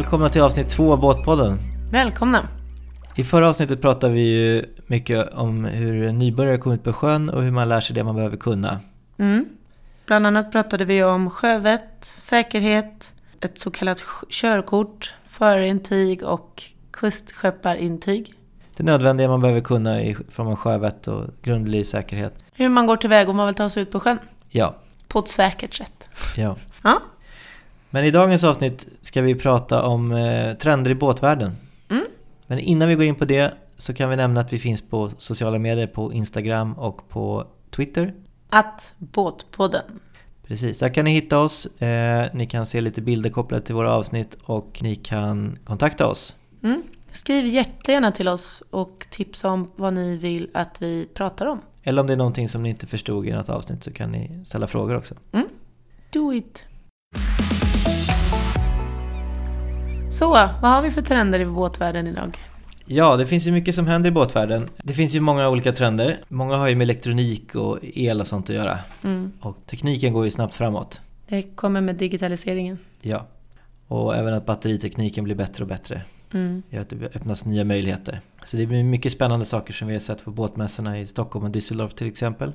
Välkomna till avsnitt två av Båtpodden. Välkomna! I förra avsnittet pratade vi ju mycket om hur nybörjare kommer ut på sjön och hur man lär sig det man behöver kunna. Mm. Bland annat pratade vi om sjövett, säkerhet, ett så kallat körkort, förintyg och kustskepparintyg. Det nödvändiga man behöver kunna i från sjövett och grundlig säkerhet. Hur man går tillväga om man vill ta sig ut på sjön. Ja, På ett säkert sätt. ja. Ja. Men i dagens avsnitt ska vi prata om eh, trender i båtvärlden. Mm. Men innan vi går in på det så kan vi nämna att vi finns på sociala medier på Instagram och på Twitter. Att Båtpodden. Precis, där kan ni hitta oss. Eh, ni kan se lite bilder kopplade till våra avsnitt och ni kan kontakta oss. Mm. Skriv jättegärna till oss och tipsa om vad ni vill att vi pratar om. Eller om det är någonting som ni inte förstod i något avsnitt så kan ni ställa frågor också. Mm. Do it! Så, vad har vi för trender i båtvärlden idag? Ja, det finns ju mycket som händer i båtvärlden. Det finns ju många olika trender. Många har ju med elektronik och el och sånt att göra. Mm. Och tekniken går ju snabbt framåt. Det kommer med digitaliseringen. Ja. Och även att batteritekniken blir bättre och bättre. Mm. Gör att det öppnas nya möjligheter. Så det blir mycket spännande saker som vi har sett på båtmässorna i Stockholm och Düsseldorf till exempel.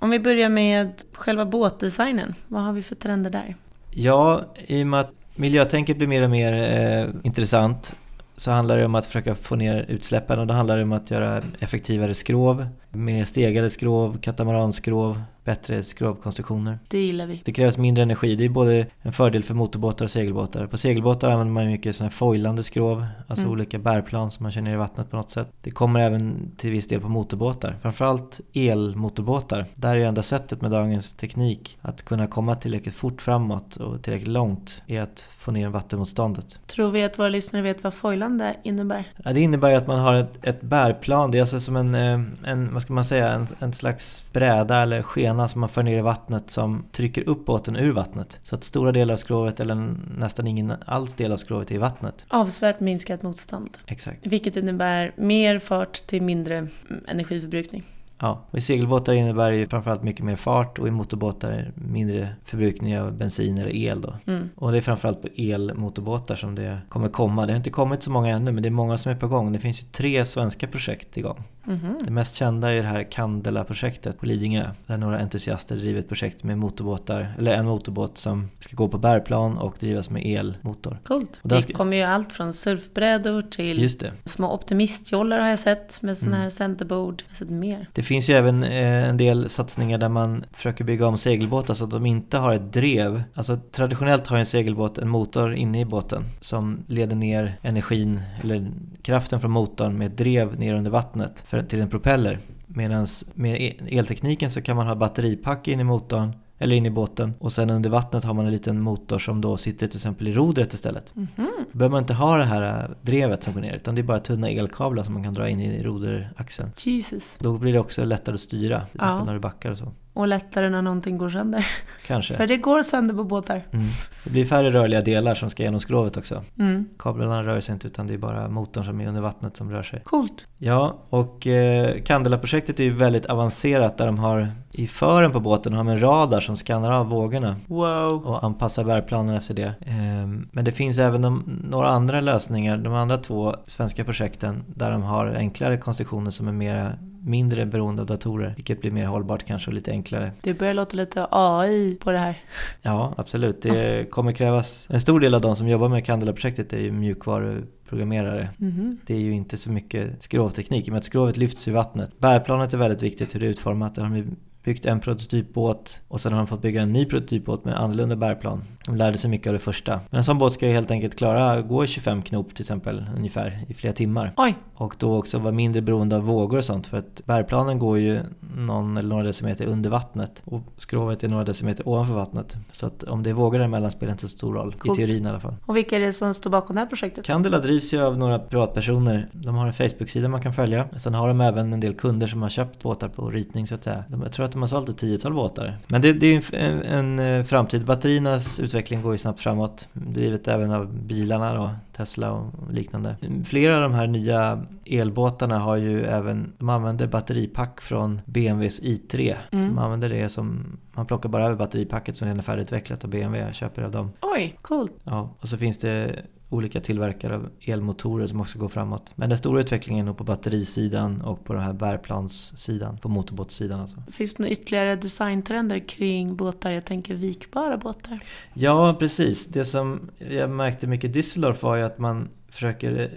Om vi börjar med själva båtdesignen, vad har vi för trender där? Ja, i och med att miljötänket blir mer och mer eh, intressant. Så handlar det om att försöka få ner utsläppen och då handlar det om att göra effektivare skrov, mer stegade skrov, katamaransskrov, bättre skrovkonstruktioner. Det gillar vi. Det krävs mindre energi, det är både en fördel för motorbåtar och segelbåtar. På segelbåtar använder man mycket sådana här foilande skrov, alltså Mm. olika bärplan som man kör ner i vattnet på något sätt. Det kommer även till viss del på motorbåtar, framförallt elmotorbåtar. Där är ju enda sättet med dagens teknik att kunna komma tillräckligt fort framåt och tillräckligt långt är att få ner vattenmotståndet. Tror vi att våra lyssnare vet vad foilande innebär? Ja, det innebär att man har ett, ett bärplan, det är alltså som en, eh, en vad ska man säga, en, en slags bräda eller skena som man för ner i vattnet som trycker upp båten ur vattnet. Så att stora delar av skrovet eller nästan ingen alls del av skrovet är i vattnet. Avsevärt minskat motstånd. Exakt. Vilket innebär mer fart till mindre mm, energiförbrukning. Ja, och i segelbåtar innebär det ju framförallt mycket mer fart och i motorbåtar mindre förbrukning av bensin eller el då. Mm. Och det är framförallt på elmotorbåtar som det kommer komma. Det har inte kommit så många ännu men det är många som är på gång. Det finns ju tre svenska projekt igång. Mhm. Det mest kända är det här Candela-projektet på Lidingö. Där några entusiaster driver ett projekt med motorbåtar, eller en motorbåt som ska gå på bärplan och drivas med elmotor. Coolt. Och Det ska- kommer ju allt från surfbrädor till små optimistjollar har jag sett med sådana Mm. här centerbord. Jag har sett mer. Det finns ju även eh, en del satsningar där man försöker bygga om segelbåtar så att de inte har ett drev. Alltså traditionellt har ju en segelbåt en motor inne i båten som leder ner energin eller kraften från motorn med ett drev ner under vattnet för, till en propeller. Medan med e-, eltekniken så kan man ha batteripack in i motorn eller in i båten och sen under vattnet har man en liten motor som då sitter till exempel i rodret istället. Mhm. Då behöver man inte ha det här eh, drevet som går ner utan det är bara tunna elkablar som man kan dra in i roderaxeln. Jesus. Då blir det också lättare att styra, till exempel Ja. när du backar och så. Och lättare när någonting går sönder. Kanske. För det går sönder på båtar. Mm. Det blir färre rörliga delar som ska genom skrovet också. Mm. Kablarna rör sig inte utan det är bara motorn som är under vattnet som rör sig. Coolt. Ja, och eh, Candela-projektet är ju väldigt avancerat där de har i fören på båten har de en radar som skannar av vågorna Wow. och anpassar bärplanen efter det. Ehm, Men det finns även de, några andra lösningar, de andra två svenska projekten där de har enklare konstruktioner som är mer, mindre beroende av datorer, vilket blir mer hållbart kanske och lite enklare. Det börjar låta lite AI på det här. Ja, absolut. Det kommer krävas, en stor del av de som jobbar med Candela-projektet är ju mjukvaruprogrammerare. Mhm. Det är ju inte så mycket skrovteknik, i och med att skrovet lyfts i vattnet. Bärplanet är väldigt viktigt hur det är utformat. Där har de byggt en prototypbåt och sen har de fått bygga en ny prototypbåt med annorlunda bärplan. De lärde sig mycket av det första. Men en sån båt ska ju helt enkelt klara gå i 25 knop till exempel ungefär i flera timmar. Oj. Och då också vara mindre beroende av vågor och sånt för att bärplanen går ju någon eller några decimeter under vattnet och skrovet är några decimeter ovanför vattnet. Så att om det är vågor däremellan spelar inte så stor roll, Coolt. i teorin i alla fall. Och vilka är det som står bakom det här projektet? Candela drivs ju av några privatpersoner. De har en Facebook-sida man kan följa. Sen har de även en del kunder som har köpt båtar på ritning så att säga. De, jag tror att de har sålt ett tiotal båtar. Men det, det är en, en, en framtid. Batteriernas utveckling går ju snabbt framåt. Drivet även av bilarna då, Tesla och liknande. Flera av de här nya elbåtarna har ju även, de använder batteripack från BMWs i3. Mm. De använder det som, man plockar bara över batteripacket som redan är färdigutvecklat av BMW, köper av dem. Oj, coolt. Ja, och så finns det olika tillverkare av elmotorer som också går framåt. Men den stora utvecklingen är nog på batterisidan och på den här bärplanssidan, på motorbåtssidan alltså. Finns det några ytterligare designtrender kring båtar? Jag tänker vikbara båtar. Ja, precis. Det som jag märkte mycket i Düsseldorf var ju att man försöker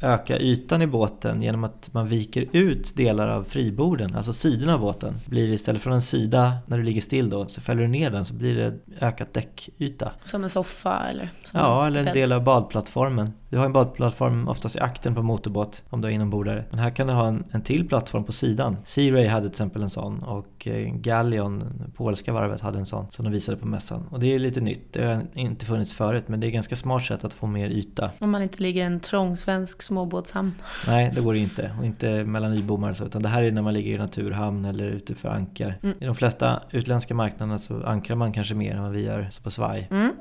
eh, öka ytan i båten genom att man viker ut delar av friborden, alltså sidorna av båten. Blir istället för en sida när du ligger still då, så fäller du ner den så blir det ökat däckyta. Som en soffa eller? ja, eller en del av badplattformen. Du har en badplattform oftast i akten på motorbåt om du är inombordare. Men här kan du ha en, en till plattform på sidan. Sea-Ray hade till exempel en sån och eh, Galleon, polska varvet, hade en sån som de visade på mässan. Och det är lite nytt, det har inte funnits förut men det är ett ganska smart sätt att få mer yta. Om man inte ligger i en trång svensk småbåtshamn. Nej, det går det inte. Och inte mellan nybommar så. Utan det här är när man ligger i naturhamn eller ute för ankar. Mm. I de flesta utländska marknaderna så ankrar man kanske mer än vad vi gör så på svaj. Mm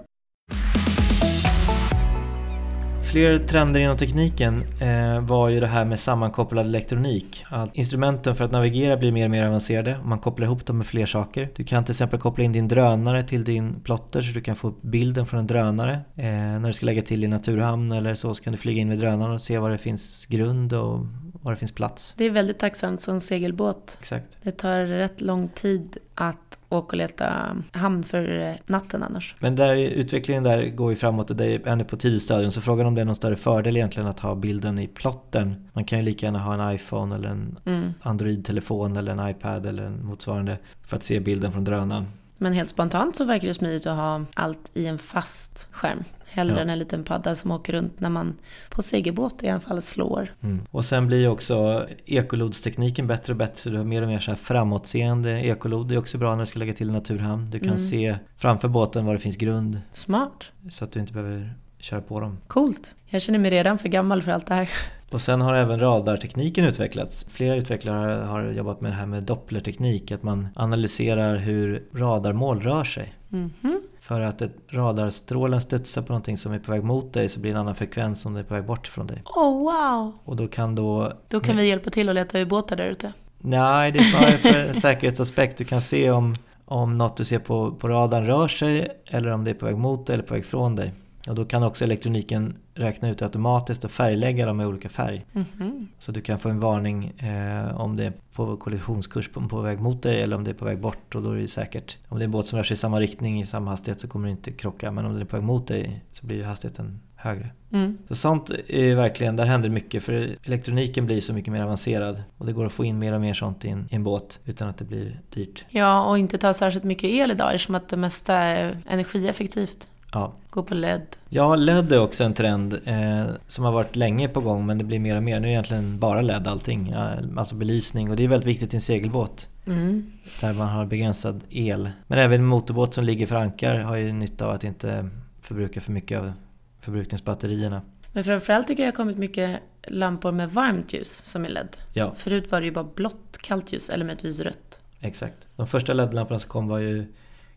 fler trender inom tekniken eh, var ju det här med sammankopplad elektronik. Att instrumenten för att navigera blir mer och mer avancerade och man kopplar ihop dem med fler saker. Du kan till exempel koppla in din drönare till din plotter så du kan få bilden från en drönare. Eh, när du ska lägga till i naturhamn eller så, så kan du flyga in med drönaren och se var det finns grund och var det finns plats. Det är väldigt tacksamt som segelbåt. Exakt. Det tar rätt lång tid att åka och leta hamn för eh, natten annars. Men där, utvecklingen där går ju framåt och det är ännu på tidigt stadium så frågan om det är någon större fördel egentligen att ha bilden i plottern. Man kan ju lika gärna ha en iPhone eller en mm. Android-telefon eller en iPad eller en motsvarande för att se bilden från drönaren. Men helt spontant så verkar det smidigt att ha allt i en fast skärm. Hellre ja. än en liten padda som åker runt när man på segelbåt i alla fall slår. Mm. Och sen blir också ekolodstekniken bättre och bättre. Du har mer och mer så här framåtseende ekolod. Det är också bra när du ska lägga till naturhamn. Du kan mm. se framför båten var det finns grund. Smart. Så att du inte behöver köra på dem. Coolt. Jag känner mig redan för gammal för allt det här. Och sen har även radartekniken utvecklats. Flera utvecklare har jobbat med det här med dopplerteknik, att man analyserar hur radarmål rör sig. Mm -hmm. För att ett radarstrålen studsar på någonting som är på väg mot dig så blir det en annan frekvens om det är på väg bort från dig. Oh wow! Och då kan då... Då kan vi hjälpa till att leta ubåtar där ute. Nej, det är snarare för en säkerhetsaspekt. Du kan se om, om något du ser på, på radarn rör sig eller om det är på väg mot dig eller på väg från dig. Och då kan också elektroniken räkna ut automatiskt och färglägga dem i olika färg. Mm -hmm. Så du kan få en varning eh, om det är på kollisionskurs på, på, väg mot dig eller om det är på väg bort och då är det säkert. Om det är en båt som rör sig i samma riktning i samma hastighet så kommer det inte krocka men om den är på väg mot dig så blir hastigheten högre. Mm. Så sånt är verkligen, där händer mycket för elektroniken blir så mycket mer avancerad och det går att få in mer och mer sånt i en, i en båt utan att det blir dyrt. Ja, och inte ta särskilt mycket el idag eftersom att det mesta är energieffektivt. Ja. Gå på LED. Ja, LED är också en trend eh, som har varit länge på gång men det blir mer och mer. Nu är det egentligen bara LED allting. Ja, alltså belysning och det är väldigt viktigt i en segelbåt. Mm. Där man har begränsad el. Men även en motorbåt som ligger för ankar har ju nytta av att inte förbruka för mycket av förbrukningsbatterierna. Men framförallt tycker jag det har kommit mycket lampor med varmt ljus som är LED. Ja. Förut var det ju bara blått kallt ljus eller möjligtvis rött. Exakt. De första LED-lamporna som kom var ju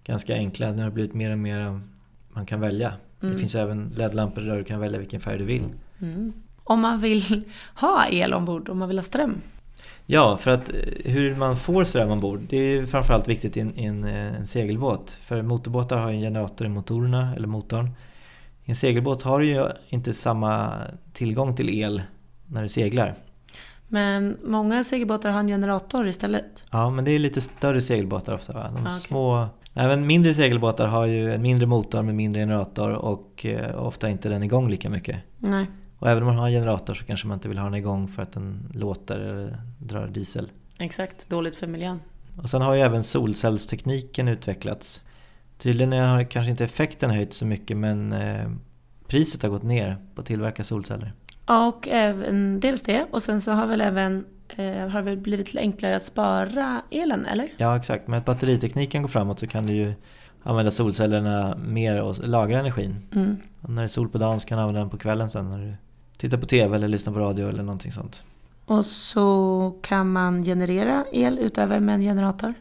ganska enkla. Nu har det blivit mer och mer man kan välja. Mm. Det finns även LED-lampor där du kan välja vilken färg du vill. Mm. Om man vill ha el ombord, om man vill ha ström? Ja, för att eh, hur man får ström ombord det är framförallt viktigt i en, i en, eh, en segelbåt. För motorbåtar har en generator i motorerna, eller motorn. I en segelbåt har du ju inte samma tillgång till el när du seglar. Men många segelbåtar har en generator istället? Ja, men det är lite större segelbåtar ofta. Va? De okay. små Även mindre segelbåtar har ju en mindre motor med mindre generator och eh, ofta inte den igång lika mycket. Nej. Och även om man har en generator så kanske man inte vill ha den igång för att den låter eller drar diesel. Exakt, dåligt för miljön. Och sen har ju även solcellstekniken utvecklats. Tydligen har kanske inte effekten höjt så mycket men eh, priset har gått ner på att tillverka solceller. Ja, och även dels det och sen så har väl även eh, har det blivit enklare att spara elen, eller? Ja, exakt. Med att batteritekniken går framåt så kan du ju använda solcellerna mer och lagra energin. Mm. Och när det är sol på dagen så kan du använda den på kvällen sen när du tittar på TV eller lyssnar på radio eller någonting sånt. Och så kan man generera el utöver med en generator?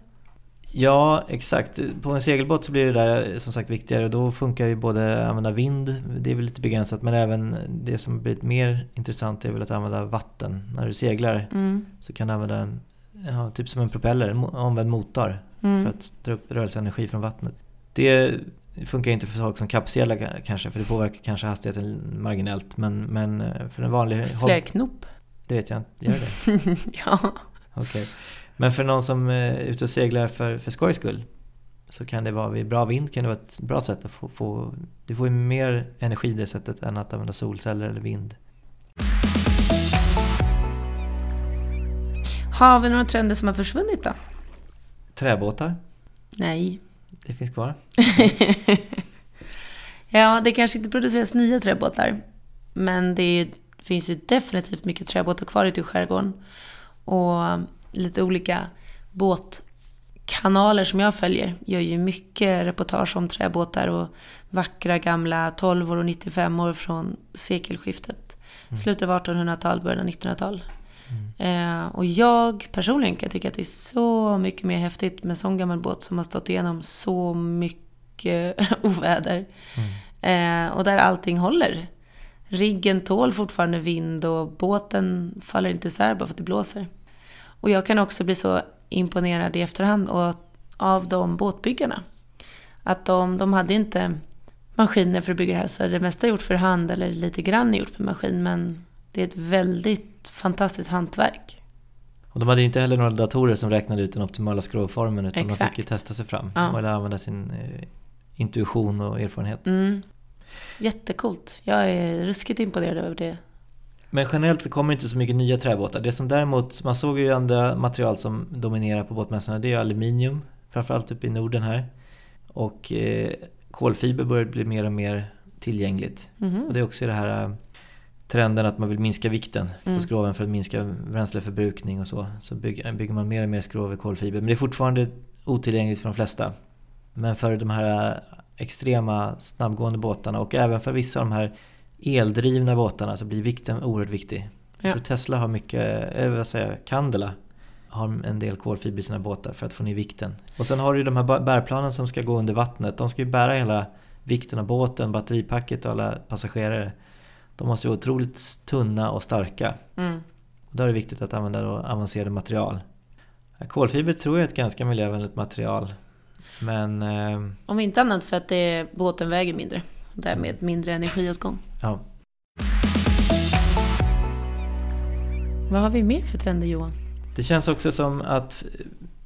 Ja, exakt. På en segelbåt så blir det där som sagt viktigare. Då funkar ju både att använda vind, det är väl lite begränsat, men även det som blir mer intressant är väl att använda vatten. När du seglar mm. så kan du använda en, ja, typ som en propeller, en omvänd motor mm. för att dra upp rörelseenergi från vattnet. Det funkar inte för saker som kappseglar kanske, för det påverkar kanske hastigheten marginellt. Men, men eh, för en vanlig... Fler knop? Det vet jag inte, gör det? ja. Okej. Okay. Men för någon som är ute och seglar för, för skojs skull så kan det vara vid bra vind kan det vara ett bra sätt att få, få du får ju mer energi det sättet än att använda solceller eller vind. Har vi några trender som har försvunnit då? Träbåtar? Nej. Det finns kvar? ja, det kanske inte produceras nya träbåtar. Men det finns ju definitivt mycket träbåtar kvar ute i skärgården. Och lite olika båtkanaler som jag följer gör ju mycket reportage om träbåtar och vackra gamla 12 och 95 år från sekelskiftet. Mm. Slutet av 1800-tal, början av 1900-tal. Mm. Eh, och jag personligen kan tycka att det är så mycket mer häftigt med en sån gammal båt som har stått igenom så mycket oväder. Mm. Eh, och där allting håller. Riggen tål fortfarande vind och båten faller inte isär bara för att det blåser. Och jag kan också bli så imponerad i efterhand av de båtbyggarna. Att de, de hade inte maskiner för att bygga det här, så det mesta är gjort för hand eller lite grann är gjort med maskin. Men det är ett väldigt fantastiskt hantverk. Och de hade inte heller några datorer som räknade ut den optimala skrovformen utan Exakt. de fick ju testa sig fram. Ja. Eller använda sin eh, intuition och erfarenhet. Mm. Jättekult. Jag är ruskigt imponerad över det. Men generellt så kommer det inte så mycket nya träbåtar. Det som däremot, man såg ju andra material som dominerar på båtmässorna, det är aluminium. Framförallt uppe i Norden här. Och eh, kolfiber börjar bli mer och mer tillgängligt. Mm. Och det är också det här eh, trenden att man vill minska vikten mm. på skroven för att minska bränsleförbrukning och så. Så bygger, bygger man mer och mer skrov i kolfiber. Men det är fortfarande otillgängligt för de flesta. Men för de här extrema snabbgående båtarna och även för vissa av de här eldrivna båtarna så blir vikten oerhört viktig. Jag tror Tesla har mycket, eller vad säger Candela har en del kolfiber i sina båtar för att få ner vikten. Och sen har du ju de här bärplanen som ska gå under vattnet. De ska ju bära hela vikten av båten, batteripacket och alla passagerare. De måste vara otroligt tunna och starka. Mm. Då är det viktigt att använda avancerade material. Kolfiber tror jag är ett ganska miljövänligt material. Men... Eh, Om inte annat för att det, båten väger mindre. Därmed mindre energiåtgång. Ja. Vad har vi mer för trender Johan? Det känns också som att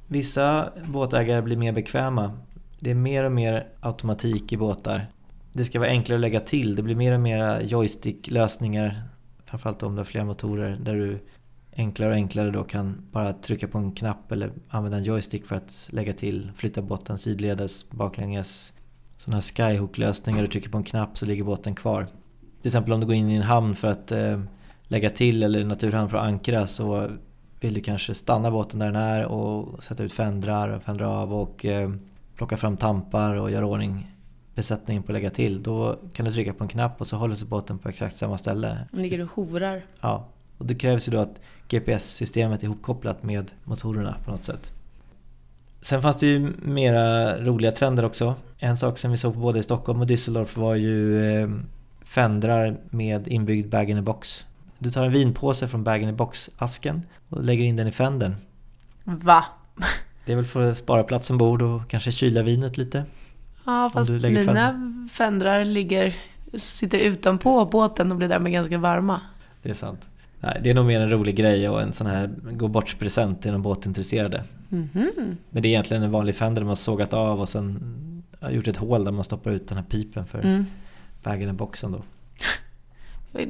vissa båtägare blir mer bekväma. Det är mer och mer automatik i båtar. Det ska vara enklare att lägga till. Det blir mer och mer joystick-lösningar. Framförallt om du har flera motorer där du enklare och enklare då kan bara trycka på en knapp eller använda en joystick för att lägga till, flytta båten sidledes, baklänges. Sådana här skyhook-lösningar, du trycker på en knapp så ligger båten kvar. Till exempel om du går in i en hamn för att eh, lägga till eller naturhamn för att ankra så vill du kanske stanna båten där den är och sätta ut fändrar och fändra av och eh, plocka fram tampar och göra ordning besättningen på att lägga till. Då kan du trycka på en knapp och så håller sig båten på exakt samma ställe. Den ligger och hovrar. Ja, och det krävs ju då att GPS-systemet är ihopkopplat med motorerna på något sätt. Sen fanns det ju mera roliga trender också. En sak som vi såg på både i Stockholm och Düsseldorf var ju eh, fendrar med inbyggd bag-in-a-box. Du tar en vinpåse från bag-in-a-box-asken och lägger in den i fendern. Va? Det är väl för att spara plats ombord och kanske kyla vinet lite. Ja, fast mina fendrar ligger, sitter utanpå båten och blir därmed ganska varma. Det är sant. Nej, det är nog mer en rolig grej och en sån här gå bort present till de båtintresserade. Mm -hmm. Men det är egentligen en vanlig fender de har sågat av och sen har gjort ett hål där man stoppar ut den här pipen för mm. vägen i boxen då.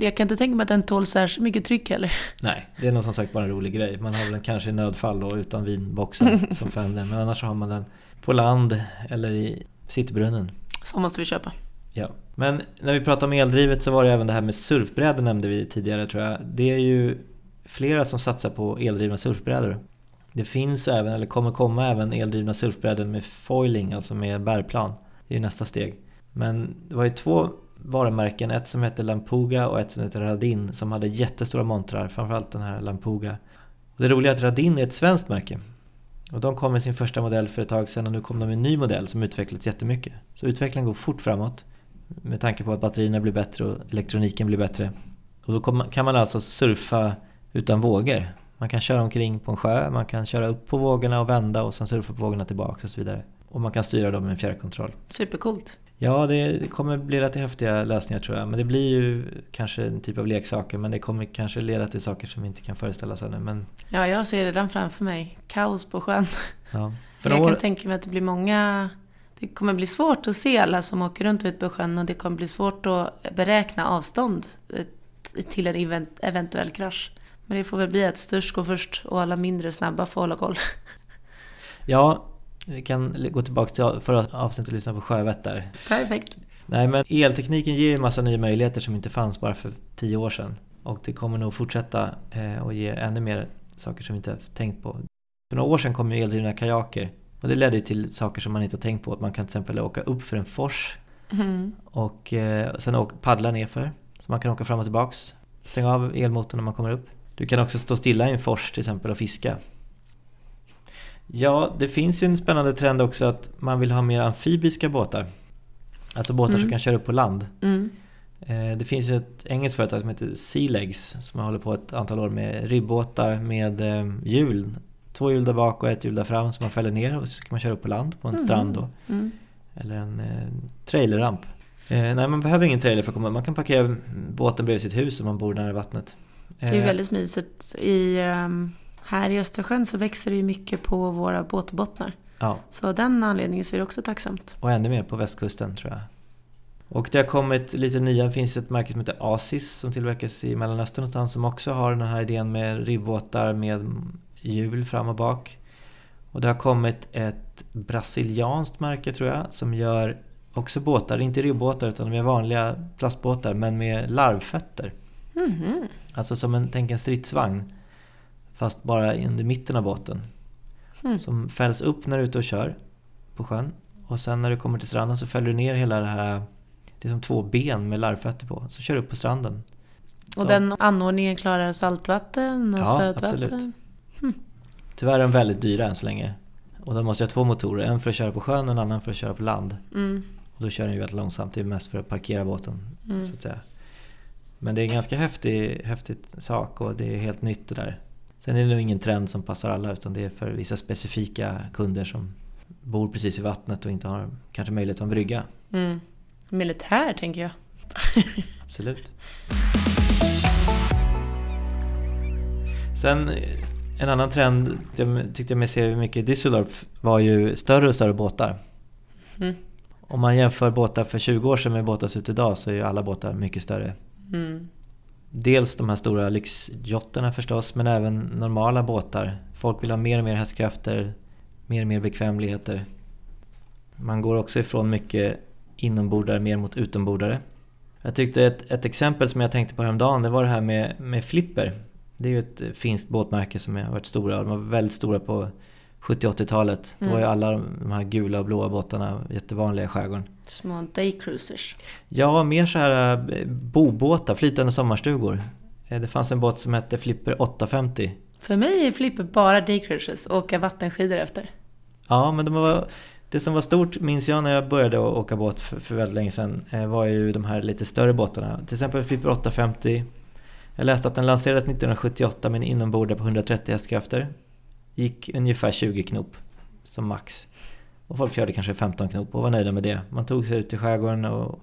Jag kan inte tänka mig att den tål särskilt mycket tryck heller. Nej, det är nog som sagt bara en rolig grej. Man har väl kanske i nödfall då utan vinboxen som fender. Men annars har man den på land eller i sittbrunnen. Så måste vi köpa. Ja, men när vi pratade om eldrivet så var det även det här med surfbrädor nämnde vi tidigare tror jag. Det är ju flera som satsar på eldrivna surfbrädor. Det finns även, eller kommer komma även eldrivna surfbrädor med foiling, alltså med bärplan. Det är ju nästa steg. Men det var ju två varumärken, ett som heter Lampuga och ett som heter Radin som hade jättestora montrar, framförallt den här Lampuga. Och det roliga är att Radin är ett svenskt märke. Och de kom med sin första modell för ett tag sedan och nu kom de med en ny modell som utvecklats jättemycket. Så utvecklingen går fort framåt med tanke på att batterierna blir bättre och elektroniken blir bättre. Och då kan man alltså surfa utan vågor. Man kan köra omkring på en sjö, man kan köra upp på vågorna och vända och sen surfa på vågorna tillbaka och så vidare. Och man kan styra dem med en fjärrkontroll. Supercoolt! Ja, det kommer bli rätt häftiga lösningar tror jag. Men det blir ju kanske en typ av leksaker. Men det kommer kanske leda till saker som vi inte kan föreställa oss ännu. Men... Ja, jag ser redan framför mig. Kaos på sjön. Ja. jag år... kan tänka mig att det blir många... Det kommer bli svårt att se alla som åker runt ut på sjön och det kommer bli svårt att beräkna avstånd eh, till en eventuell krasch. Men det får väl bli att störst går först och alla mindre snabba får hålla koll. Ja, vi kan gå tillbaka till förra avsnittet och lyssna på Sjövett där. Perfekt. Nej men eltekniken ger ju en massa nya möjligheter som inte fanns bara för tio år sedan. Och det kommer nog fortsätta eh, och ge ännu mer saker som vi inte har tänkt på. För några år sedan kom ju eldrivna kajaker. Och det ledde till saker som man inte har tänkt på. Att man kan till exempel åka upp för en fors. Mm. Och eh, sen åka, paddla nerför. Så man kan åka fram och tillbaks. Stänga av elmotorn när man kommer upp. Du kan också stå stilla i en fors till exempel och fiska. Ja, det finns ju en spännande trend också att man vill ha mer amfibiska båtar. Alltså båtar mm. som kan köra upp på land. Mm. Eh, det finns ett engelskt företag som heter Sealegs som håller på ett antal år med ribbåtar med eh, hjul. Två hjul där bak och ett hjul där fram som man fäller ner och så kan man köra upp på land på en mm. strand då. Mm. Eller en eh, trailerramp. Eh, nej, man behöver ingen trailer för att komma Man kan parkera båten bredvid sitt hus om man bor nära vattnet. Det är väldigt mysigt. I um här i Östersjön så växer det ju mycket på våra båtbottnar. Ja. Så av den anledningen så är det också tacksamt. Och ännu mer på västkusten tror jag. Och det har kommit lite nya, det finns ett märke som heter Asis som tillverkas i Mellanöstern någonstans som också har den här idén med ribbåtar med hjul fram och bak. Och det har kommit ett brasilianskt märke tror jag som gör också båtar, inte ribbåtar utan de är vanliga plastbåtar men med larvfötter. Mm -hmm. Alltså som en, tänk en stridsvagn Fast bara under mitten av båten. Mm. Som fälls upp när du är ute och kör på sjön. Och sen när du kommer till stranden så fäller du ner hela det här Det är som två ben med larvfötter på. Så kör du upp på stranden. Och så. den anordningen klarar saltvatten och ja, sötvatten? Absolut. Tyvärr är de väldigt dyra än så länge. Och de måste ha två motorer. En för att köra på sjön och en annan för att köra på land. Mm. Och då kör den ju väldigt långsamt. Det är mest för att parkera båten. Mm. Så att säga. Men det är en ganska häftig, häftig sak och det är helt nytt det där. Sen är det nog ingen trend som passar alla utan det är för vissa specifika kunder som bor precis i vattnet och inte har kanske möjlighet att ha en brygga. Mm. Militär tänker jag. Absolut. Sen en annan trend jag tyckte jag mig se mycket i Düsseldorf var ju större och större båtar. Mm. Om man jämför båtar för 20 år sedan med båtar som ut idag så är ju alla båtar mycket större. Mm. Dels de här stora lyxjotterna förstås, men även normala båtar. Folk vill ha mer och mer hästkrafter, mer och mer bekvämligheter. Man går också ifrån mycket inombordare mer mot utombordare. Jag tyckte ett, ett exempel som jag tänkte på häromdagen, det var det här med, med Flipper. Det är ju ett finskt båtmärke som har varit stora, de var väldigt stora på 70-80-talet. Mm. Då var ju mm. alla de här gula och blåa båtarna jättevanliga i skärgården. Små daycruisers? Ja, mer så här eh, bobåtar, flytande sommarstugor. Eh, det fanns en båt som hette Flipper 850. För mig är Flipper bara daycruisers, åka vattenskidor efter. Ja, men de var, det som var stort minns jag när jag började åka båt för, för väldigt länge sedan eh, var ju de här lite större båtarna. Till exempel Flipper 850. Jag läste att den lanserades 1978 med en inombordare på 130 hästkrafter gick ungefär 20 knop som max. Och folk körde kanske 15 knop och var nöjda med det. Man tog sig ut i skärgården och,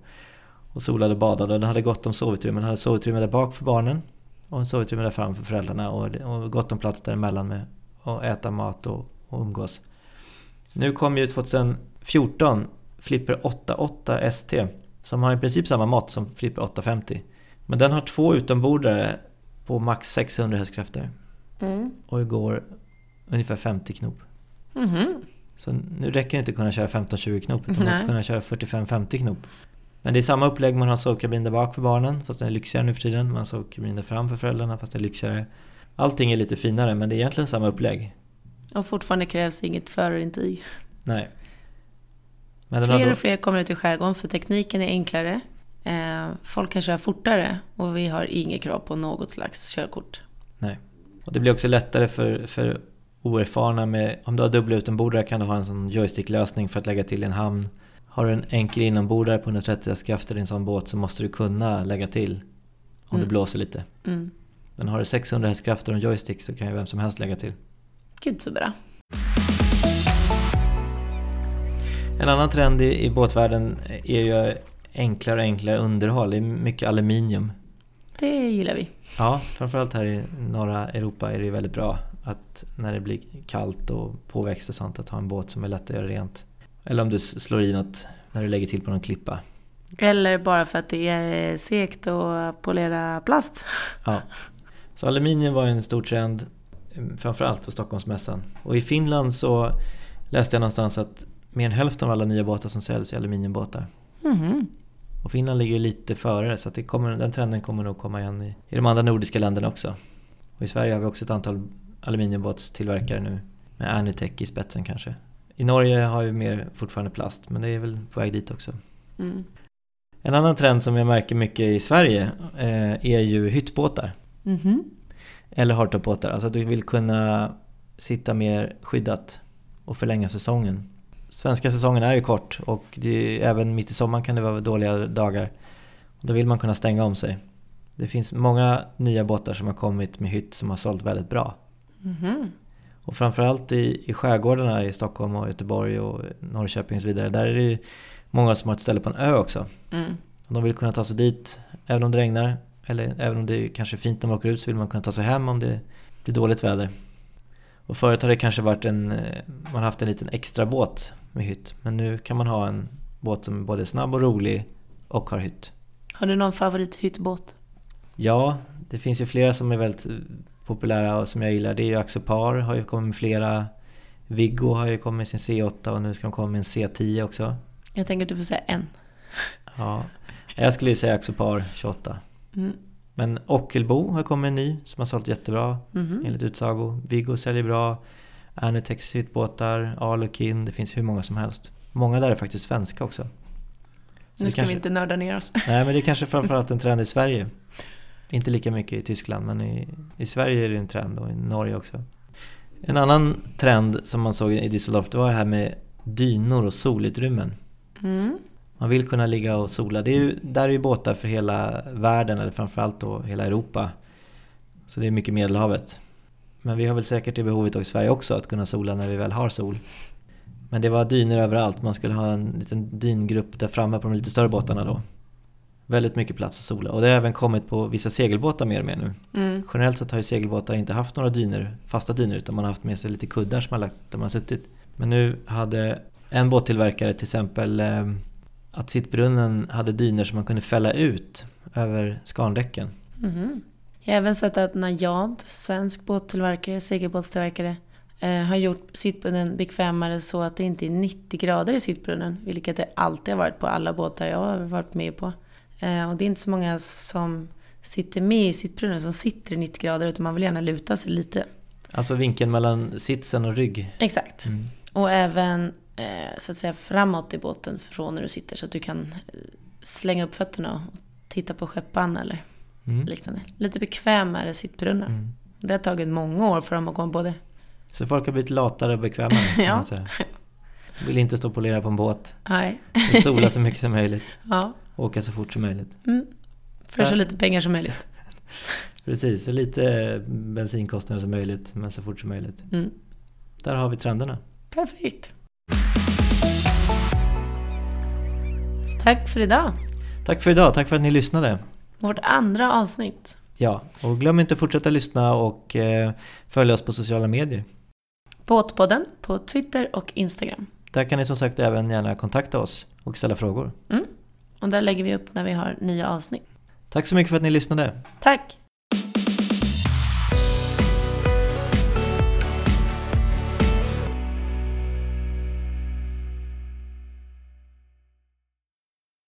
och solade och badade den hade gott om sovutrymme. Den hade sovutrymme där bak för barnen och en sovutrymme där fram för föräldrarna och, och gott om plats däremellan med att äta mat och, och umgås. Nu kom ju 2014 Flipper 88 ST som har i princip samma mått som Flipper 850. Men den har två utombordare på max 600 hästkrafter. Mm. Och går ungefär 50 knop. Mm. Så nu räcker det inte att kunna köra 15-20 knop utan man måste kunna köra 45-50 knop. Men det är samma upplägg, man har sovkabin där bak för barnen fast den är lyxigare nu för tiden. Man har sovkabin där fram för föräldrarna fast den är lyxigare. Allting är lite finare men det är egentligen samma upplägg. Och fortfarande krävs inget förarintyg. Nej. Men fler och fler kommer ut i skärgården för tekniken är enklare. Eh, folk kan köra fortare och vi har inget krav på något slags körkort. Nej. Och det blir också lättare för, för oerfarna med, om du har dubbla utombordare kan du ha en sån joysticklösning för att lägga till en hamn. Har du en enkel inombordare på 130 hästkrafter i en sån båt så måste du kunna lägga till om mm. det blåser lite. Mm. Men har du 600 hästkrafter och en joystick så kan ju vem som helst lägga till. Gud så bra. En annan trend i, i båtvärlden är ju enklare och enklare underhåll. Det är mycket aluminium. Det gillar vi. Ja, framförallt här i norra Europa är det väldigt bra att när det blir kallt och påväxt och sånt att ha en båt som är lätt att göra rent. Eller om du slår i något när du lägger till på någon klippa. Eller bara för att det är segt att polera plast. Ja. Så aluminium var en stor trend, framförallt på Stockholmsmässan. Och i Finland så läste jag någonstans att mer än hälften av alla nya båtar som säljs är aluminiumbåtar. Mhm. Och Finland ligger lite före så det kommer, den trenden kommer nog komma igen i, i de andra nordiska länderna också. Och i Sverige har vi också ett antal aluminiumbåtstillverkare nu med Anutech i spetsen kanske. I Norge har vi mer fortfarande plast men det är väl på väg dit också. Mm. En annan trend som jag märker mycket i Sverige eh, är ju hyttbåtar. Mhm. Eller hardtopbåtar, alltså att du vill kunna sitta mer skyddat och förlänga säsongen. Svenska säsongen är ju kort och det är, även mitt i sommaren kan det vara dåliga dagar. Då vill man kunna stänga om sig. Det finns många nya båtar som har kommit med hytt som har sålt väldigt bra. Mhm. Och framförallt i, i skärgårdarna i Stockholm och Göteborg och Norrköping och så vidare. Där är det ju många som har ett ställe på en ö också. Mm. Och de vill kunna ta sig dit även om det regnar. Eller även om det är kanske fint när man åker ut så vill man kunna ta sig hem om det blir dåligt väder. Och förut har det kanske varit en, eh, man haft en liten extra båt med hytt. Men nu kan man ha en båt som är både snabb och rolig och har hytt. Har du någon favorithyttbåt? Ja, det finns ju flera som är väldigt eh, populära och som jag gillar. Det är ju Axopar, har ju kommit med flera. Viggo har ju kommit med sin C8 och nu ska de komma med en C10 också. Jag tänker att du får säga en. Ja, jag skulle ju säga Axopar 28. Mm. Men Ockelbo har kommit en ny som har sålt jättebra Mhm. enligt utsago. Viggo säljer bra. Anutex hyttbåtar, Alukin, det finns hur många som helst. Många där är faktiskt svenska också. Så Nu ska kanske, vi inte nörda ner oss. Nej men det är kanske framförallt en trend i Sverige. Inte lika mycket i Tyskland men i, i Sverige är det en trend och i Norge också. En annan trend som man såg i Düsseldorf det var det här med dynor och solutrymmen. Mm. Man vill kunna ligga och sola. Det är ju, där är ju båtar för hela världen eller framförallt då hela Europa. Så det är mycket Medelhavet. Men vi har väl säkert det behovet i Sverige också att kunna sola när vi väl har sol. Men det var dynor överallt. Man skulle ha en liten dyngrupp där framme på de lite större båtarna då. Väldigt mycket plats att sola. Och det har även kommit på vissa segelbåtar mer och mer nu. Mm. Generellt sett har ju segelbåtar inte haft några dyner, fasta dyner utan man har haft med sig lite kuddar som man lagt där man suttit. Men nu hade en båttillverkare till exempel eh, att sittbrunnen hade dyner som man kunde fälla ut över skarndäcken. Mhm. Jag har även sett att Najad, svensk båttillverkare, segelbåtstillverkare, eh, har gjort sittbrunnen bekvämare så att det inte är 90 grader i sittbrunnen, vilket det alltid har varit på alla båtar jag har varit med på. Eh, och det är inte så många som sitter med i sittbrunnen som sitter i 90 grader, utan man vill gärna luta sig lite. Alltså vinkeln mellan sitsen och rygg. Exakt. Mm. Och även eh, så att säga framåt i båten från när du sitter så att du kan slänga upp fötterna och titta på skeppan eller Mm. liknande. Lite bekvämare sittbrunnar. Mm. Det har tagit många år för dem att komma på det. Så folk har blivit latare och bekvämare kan Ja. man säga. Vill inte stå och polera på en båt. Nej. Sola så mycket som möjligt. Ja. Åka så fort som möjligt. Mm. För så lite pengar som möjligt. Precis, så lite bensinkostnader som möjligt men så fort som möjligt. Mm. Där har vi trenderna. Perfekt. Tack för idag. Tack för idag, tack för att ni lyssnade. Vårt andra avsnitt. Ja, och glöm inte att fortsätta lyssna och eh, följa oss på sociala medier. Båtpodden på Twitter och Instagram. Där kan ni som sagt även gärna kontakta oss och ställa frågor. Mm. Och där lägger vi upp när vi har nya avsnitt. Tack så mycket för att ni lyssnade. Tack!